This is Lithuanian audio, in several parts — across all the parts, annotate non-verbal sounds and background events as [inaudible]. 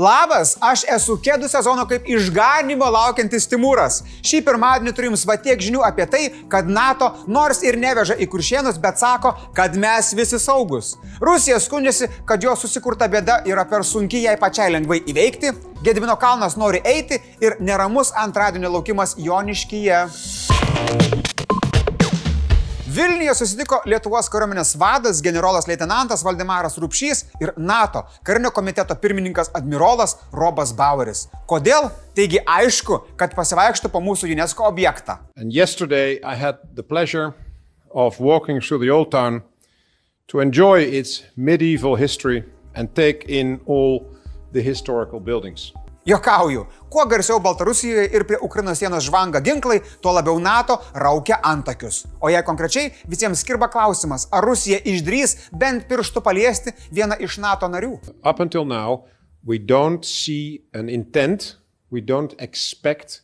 Labas, aš esu kėdų sezono kaip išganimo laukiantis Timūras. Šį pirmadienį turiu jums va tiek žinių apie tai, kad NATO nors ir neveža į kuršienus, bet sako, kad mes visi saugus. Rusija skundžiasi, kad jo susikurta bėda yra per sunki jai pačiai lengvai įveikti, Gedvino kalnas nori eiti ir neramus antradienio laukimas Joniškyje. Vilniuje susitiko Lietuvos kariuomenės vadas generolas leitenantas Valdemaras Rupšys ir NATO karinio komiteto pirmininkas admirolas Robas Baueris. Kodėl? Taigi aišku, kad pasivaikštų po mūsų UNESCO objektą. Of walking through the old town to enjoy its medieval history and take in all the historical buildings. Jokauju, kuo garsiau Baltarusijoje ir prie Ukrainos sienos žvanga ginklai, tuo labiau NATO raukia antakius. O jei konkrečiai, visiems skirba klausimas, ar Rusija išdrys bent pirštų paliesti vieną iš NATO narių. Up until now, we don't see an intent, we don't expect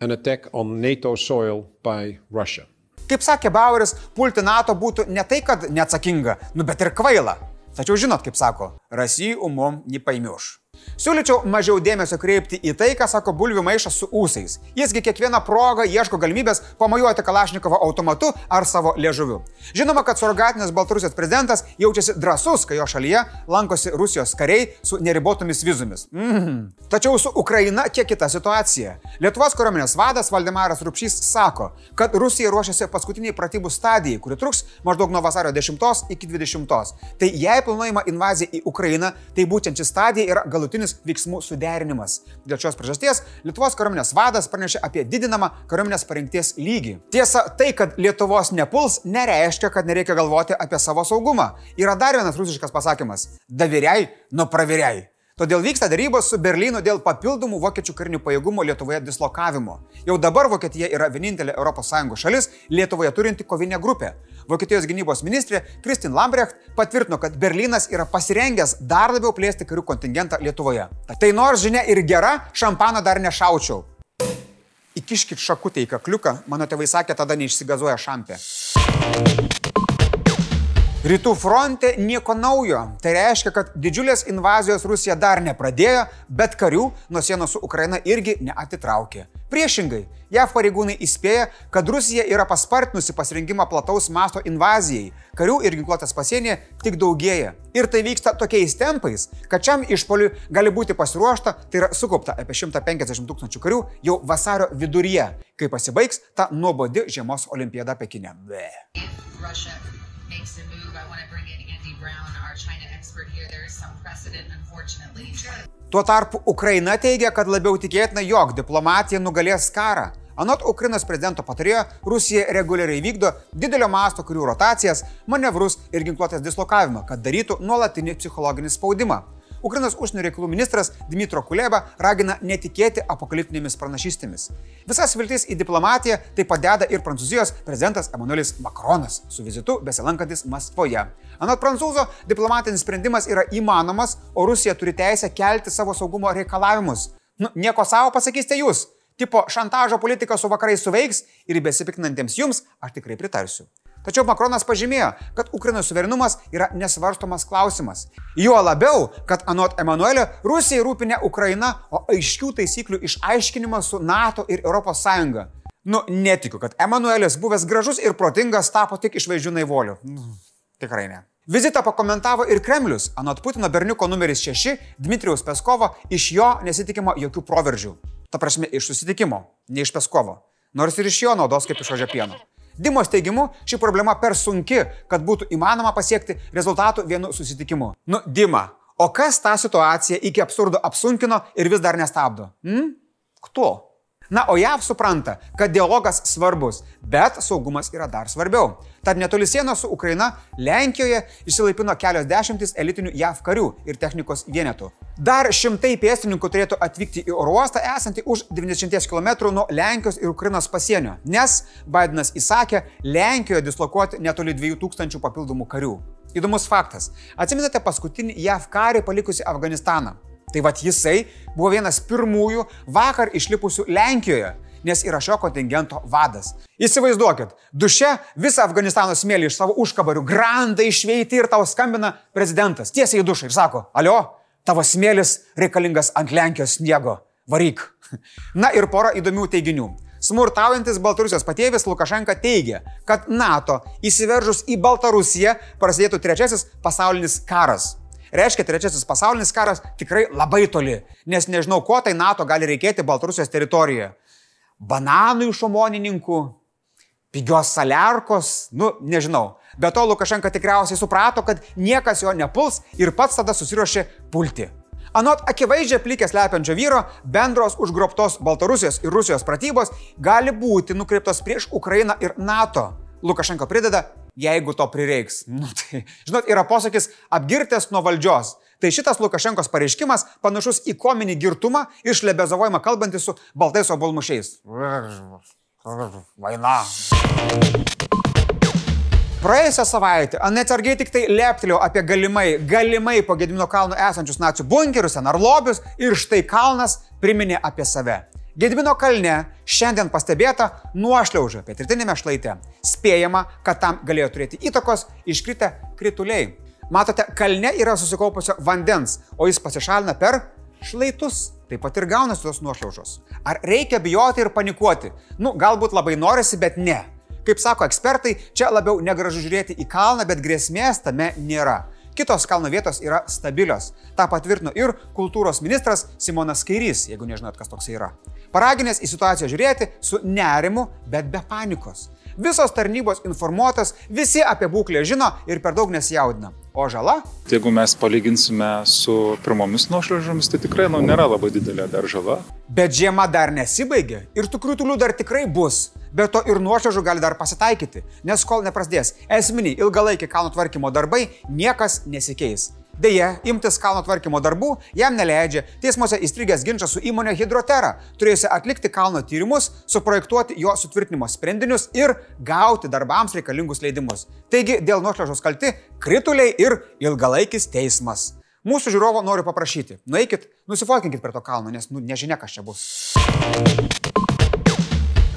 an attack on NATO soil by Russia. Kaip sakė Baueris, pulti NATO būtų ne tai, kad neatsakinga, nu bet ir kvaila. Tačiau žinot, kaip sako, rasi umom nepaimiuš. Siūlyčiau mažiau dėmesio kreipti į tai, ką sako bulvių maišas su ūsais. Jisgi kiekvieną progą ieško galimybės pamojuoti Kalašnikovo automatu ar savo liežuviu. Žinoma, kad surogatinis Baltarusijos prezidentas jaučiasi drasus, kai jo šalyje lankosi Rusijos kariai su neribotomis vizomis. Mm. Tačiau su Ukraina kiek kita situacija. Lietuvos kariuomenės vadas Valdemaras Rupšys sako, kad Rusija ruošiasi paskutiniai pratybų stadijai, kuri truks maždaug nuo vasario 10 iki 20. Tai jei planuojama invazija į Ukrainą, tai būtent ši stadija yra galutinis veiksmų suderinimas. Dėl šios priežasties Lietuvos kariuomenės vadas pranešė apie didinamą kariuomenės parengties lygį. Tiesa, tai, kad Lietuvos nepuls, nereiškia, kad nereikia galvoti apie savo saugumą. Yra dar vienas rusiškas pasakymas - daviriai, nu praviriai. Todėl vyksta darybos su Berlynu dėl papildomų vokiečių karinių pajėgumų Lietuvoje dislokavimo. Jau dabar Vokietija yra vienintelė ES šalis Lietuvoje turinti kovinę grupę. Vokietijos gynybos ministrė Kristin Lambrecht patvirtino, kad Berlynas yra pasirengęs dar labiau plėsti karių kontingentą Lietuvoje. Tai nors žinia ir gera, šampaną dar nešaučiau. Įkiškit šakutę į kakliuką, mano tėvai sakė, tada neišsigazuoja šampė. Rytų fronte nieko naujo. Tai reiškia, kad didžiulės invazijos Rusija dar nepradėjo, bet karių nuo sienos su Ukraina irgi neatitraukė. Priešingai, JAV pareigūnai įspėja, kad Rusija yra paspartinusi pasirinkimą plataus masto invazijai. Karių ir ginkluotės pasienyje tik daugėja. Ir tai vyksta tokiais tempais, kad šiam išpoliui gali būti pasiruošta, tai yra sukaupta apie 150 tūkstančių karių jau vasario viduryje, kai pasibaigs ta nuobodi žiemos olimpiada Pekine. Be. Russia makes a move, I want to bring in Andy Brown, our China expert here. There is some precedent, unfortunately. Tuo tarpu Ukraina teigia, kad labiau tikėtina, jog diplomatija nugalės karą. Anot Ukrainos prezidento patarėjo, Rusija reguliariai vykdo didelio masto karių rotacijas, manevrus ir ginkluotės dislokavimą, kad darytų nuolatinį psichologinį spaudimą. Ukrainos užsienio reikalų ministras Dmitro Kuleba ragina netikėti apokaliptinėmis pranašystėmis. Visas viltis į diplomatiją tai padeda ir Prancūzijos prezidentas Emmanuelis Macronas su vizitu besilankantis Maskvoje. Anot prancūzo, diplomatinis sprendimas yra įmanomas, o Rusija turi teisę kelti savo saugumo reikalavimus. Nu, nieko savo pasakysite jūs. Tipo šantažo politika su vakarais suveiks ir besipiktinantiems jums aš tikrai pritarsiu. Tačiau Makronas pažymėjo, kad Ukrainos suverenumas yra nesvarstomas klausimas. Juo labiau, kad anot Emanuelio Rusijai rūpi ne Ukraina, o aiškių taisyklių išaiškinimas su NATO ir ES. Nu, netikiu, kad Emanuelis, buvęs gražus ir protingas, tapo tik išvaizdžių naivoliu. Nu, tikrai ne. Vizitą pakomentavo ir Kremlius. Anot Putino berniuko numeris 6, Dmitrijaus Peskovo, iš jo nesitikimo jokių proveržių. Ta prasme, iš susitikimo, ne iš Peskovo. Nors ir iš jo naudos kaip iš ožio pieno. Dimos teigimu, ši problema per sunki, kad būtų įmanoma pasiekti rezultatų vienu susitikimu. Nu, Dima, o kas tą situaciją iki absurdo apsunkino ir vis dar nestabdo? Hm? Kto? Na, o JAV supranta, kad dialogas svarbus, bet saugumas yra dar svarbiau. Tad netoli sienos su Ukraina, Lenkijoje išsilaipino kelios dešimtis elitinių JAV karių ir technikos vienetų. Dar šimtai pėstininkų turėtų atvykti į oro uostą esantį už 90 km nuo Lenkijos ir Ukrainos pasienio, nes Bidenas įsakė Lenkijoje dislokuoti netoli 2000 papildomų karių. Įdomus faktas. Atsiminate paskutinį JAV karį palikusi Afganistaną? Tai vad jisai buvo vienas pirmųjų vakar išlipusių Lenkijoje, nes yra šio kontingento vadas. Įsivaizduokit, duše visą Afganistano smėlį iš savo užkabarių, grandai išveiti ir tau skambina prezidentas tiesiai į dušą ir sako, alio, Tavo smėlis reikalingas ant Lenkijos sniego. Varyk. [laughs] Na ir pora įdomių teiginių. Smurtaujantis Baltarusijos patėvis Lukašenka teigia, kad NATO įsiveržus į Baltarusiją prasidėtų trečiasis pasaulinis karas. Reiškia, trečiasis pasaulinis karas tikrai labai toli, nes nežinau, ko tai NATO gali reikėti Baltarusijos teritorijoje. Bananų iš omonininkų, pigios saliarkos, nu, nežinau. Be to Lukašenka tikriausiai suprato, kad niekas jo nepuls ir pats tada susiruošė pulti. Anot akivaizdžiai plikės lepiančio vyro, bendros užgrobtos Baltarusijos ir Rusijos pratybos gali būti nukreiptos prieš Ukrainą ir NATO. Lukašenko prideda, jeigu to prireiks. Nu, tai, žinot, yra posakis apgirtęs nuo valdžios. Tai šitas Lukašenkos pareiškimas panašus į kominį girtumą iš lebezavojimą kalbantį su baltais obalmušiais. Vaina. Praėjusią savaitę neatsargiai tik tai leptelėjau apie galimai, galimai po Gedimino kalno esančius nacijų bunkerius, ar lobius ir štai kalnas priminė apie save. Gedimino kalne šiandien pastebėta nuošliauža pietrytinėme šlaite. Spėjama, kad tam galėjo turėti įtakos iškritę krituliai. Matote, kalne yra susikaupusio vandens, o jis pasišalina per šlaitus. Taip pat ir gaunasi tos nuošliaužos. Ar reikia bijoti ir panikuoti? Nu, galbūt labai norisi, bet ne. Kaip sako ekspertai, čia labiau negražu žiūrėti į kalną, bet grėsmės tame nėra. Kitos kalno vietos yra stabilios. Ta patvirtino ir kultūros ministras Simonas Kairys, jeigu nežinot, kas toks yra. Paraginęs į situaciją žiūrėti su nerimu, bet be panikos. Visos tarnybos informuotas, visi apie būklę žino ir per daug nesijaudina. O žala? Jeigu mes palyginsime su pirmomis nuošliaužomis, tai tikrai nu, nėra labai didelė dar žala. Bet žiema dar nesibaigė ir tų kritulių dar tikrai bus. Bet to ir nuošliaužų gali dar pasitaikyti, nes kol neprasidės esminiai ilgalaikiai kalno tvarkymo darbai, niekas nesikeis. Deja, imtis kalno tvarkymo darbų jam neleidžia teismuose įstrigęs ginčas su įmonė Hidrotera, turėjusi atlikti kalno tyrimus, suprojektuoti jo sutvirtinimo sprendinius ir gauti darbams reikalingus leidimus. Taigi dėl nuošliaužos kalti krituliai ir ilgalaikis teismas. Mūsų žiūrovo noriu paprašyti, nueikit, nusifotkinkit prie to kalno, nes nu, nežinia, kas čia bus.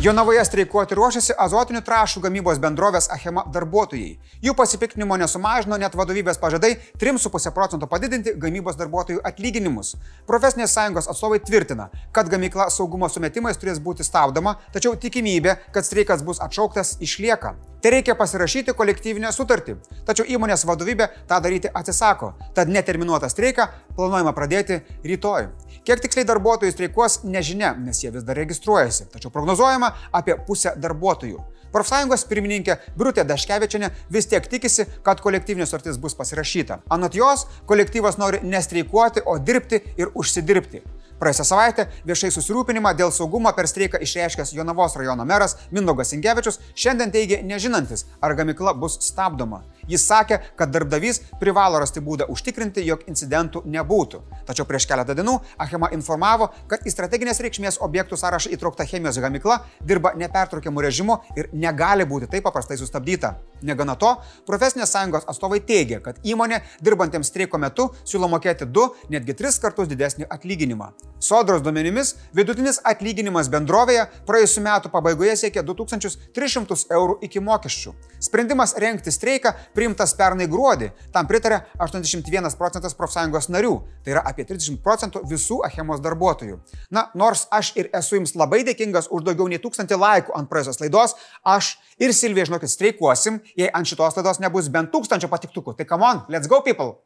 Jonavoje streikuoti ruošiasi azotinių trašų gamybos bendrovės Achema darbuotojai. Jų pasipiktinimo nesumažino net vadovybės pažadai 3,5 procento padidinti gamybos darbuotojų atlyginimus. Profesinės sąjungos atstovai tvirtina, kad gamykla saugumo sumetimais turės būti stabdoma, tačiau tikimybė, kad streikas bus atšauktas, išlieka. Tai reikia pasirašyti kolektyvinę sutartį. Tačiau įmonės vadovybė tą daryti atsisako. Tad neterminuotą streiką planuojama pradėti rytoj. Kiek tiksliai darbuotojų streikuos, nežinia, nes jie vis dar registruojasi. Tačiau prognozuojama apie pusę darbuotojų. Profsąjungos pirmininkė Brutė Daškevičiane vis tiek tikisi, kad kolektyvinė sutartis bus pasirašyta. Anot jos, kolektyvas nori nestreikuoti, o dirbti ir užsidirbti. Praėjusią savaitę viešai susirūpinimą dėl saugumo per streiką išreiškęs Jonavos rajono meras Mindaugas Ingevičius šiandien teigia nežinantis, ar gamikla bus stabdoma. Jis sakė, kad darbdavys privalo rasti būdą užtikrinti, jog incidentų nebūtų. Tačiau prieš keletą dienų Achema informavo, kad į strateginės reikšmės objektų sąrašą įtraukta chemijos gamikla dirba nepertraukiamų režimu ir negali būti taip paprastai sustabdyta. Negana to, profesinės sąjungos atstovai teigia, kad įmonė dirbantiems streiko metu siūlo mokėti 2, netgi 3 kartus didesnį atlyginimą. Sodros duomenimis vidutinis atlyginimas bendrovėje praėjusiu metu pabaigoje siekia 2300 eurų iki mokesčių. Sprendimas renkti streiką priimtas pernai gruodį, tam pritarė 81 procentas profsąjungos narių, tai yra apie 30 procentų visų Achemos darbuotojų. Na, nors aš ir esu jums labai dėkingas už daugiau nei tūkstantį laikų ant praėjusios laidos, aš ir Silvija, žinokit, streikuosim, jei ant šitos laidos nebus bent tūkstančio patiktukų. Tai come on, let's go people!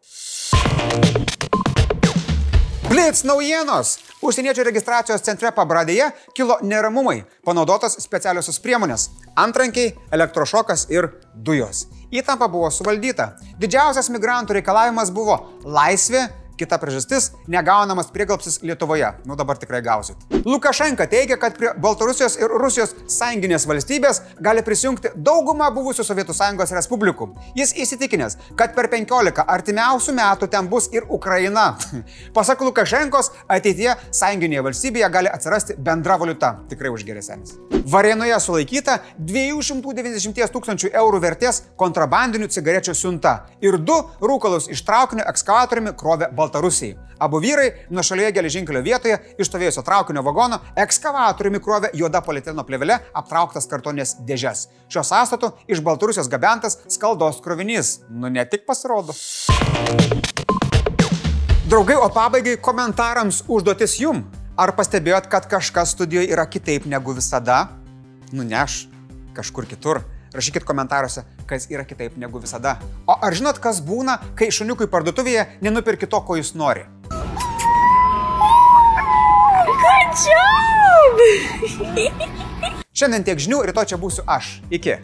Blitz naujienos. Užsieniečių registracijos centre Pabradėje kilo neramumai, panaudotos specialiosios priemonės - antrankiai, elektrošokas ir dujos. Įtampa buvo suvaldyta. Didžiausias migrantų reikalavimas buvo laisvė Kita priežastis - negaunamas prieglapsis Lietuvoje. Nu dabar tikrai gausit. Lukašenka teigia, kad prie Baltarusijos ir Rusijos sąjunginės valstybės gali prisijungti dauguma buvusių Sovietų sąjungos respublikų. Jis įsitikinęs, kad per 15 artimiausių metų ten bus ir Ukraina. [laughs] Pasak Lukašenkos, ateityje sąjunginėje valstybėje gali atsirasti bendra valiuta. Tikrai užgeresėmis. Varėnoje sulaikyta 290 tūkstančių eurų vertės kontrabandinių cigarečių siunta ir du rūkalus iš traukinio ekskavatoriumi krovė Baltarusija. Baltarusijai. Abu vyrai nuo šalyje geležinkelio vietoje išstovėjusio traukinio vagono ekskavatoriumi krovė juoda polietileno plėvelė aptrauktas kartonės dėžes. Šio sąstato iš Baltarusijos gabentas skaldos krovinys. Nu ne tik pasirodo. Draugai, o pabaigai komentarams užduotis jum. Ar pastebėjot, kad kažkas studijoje yra kitaip negu visada? Nuneš kažkur kitur. Rašykit komentaruose, kas yra kitaip negu visada. O ar žinot, kas būna, kai šuniukui parduotuvėje nenupirki to, ko jis nori? [laughs] Šiandien tiek žinių, rytoj čia būsiu aš. Iki.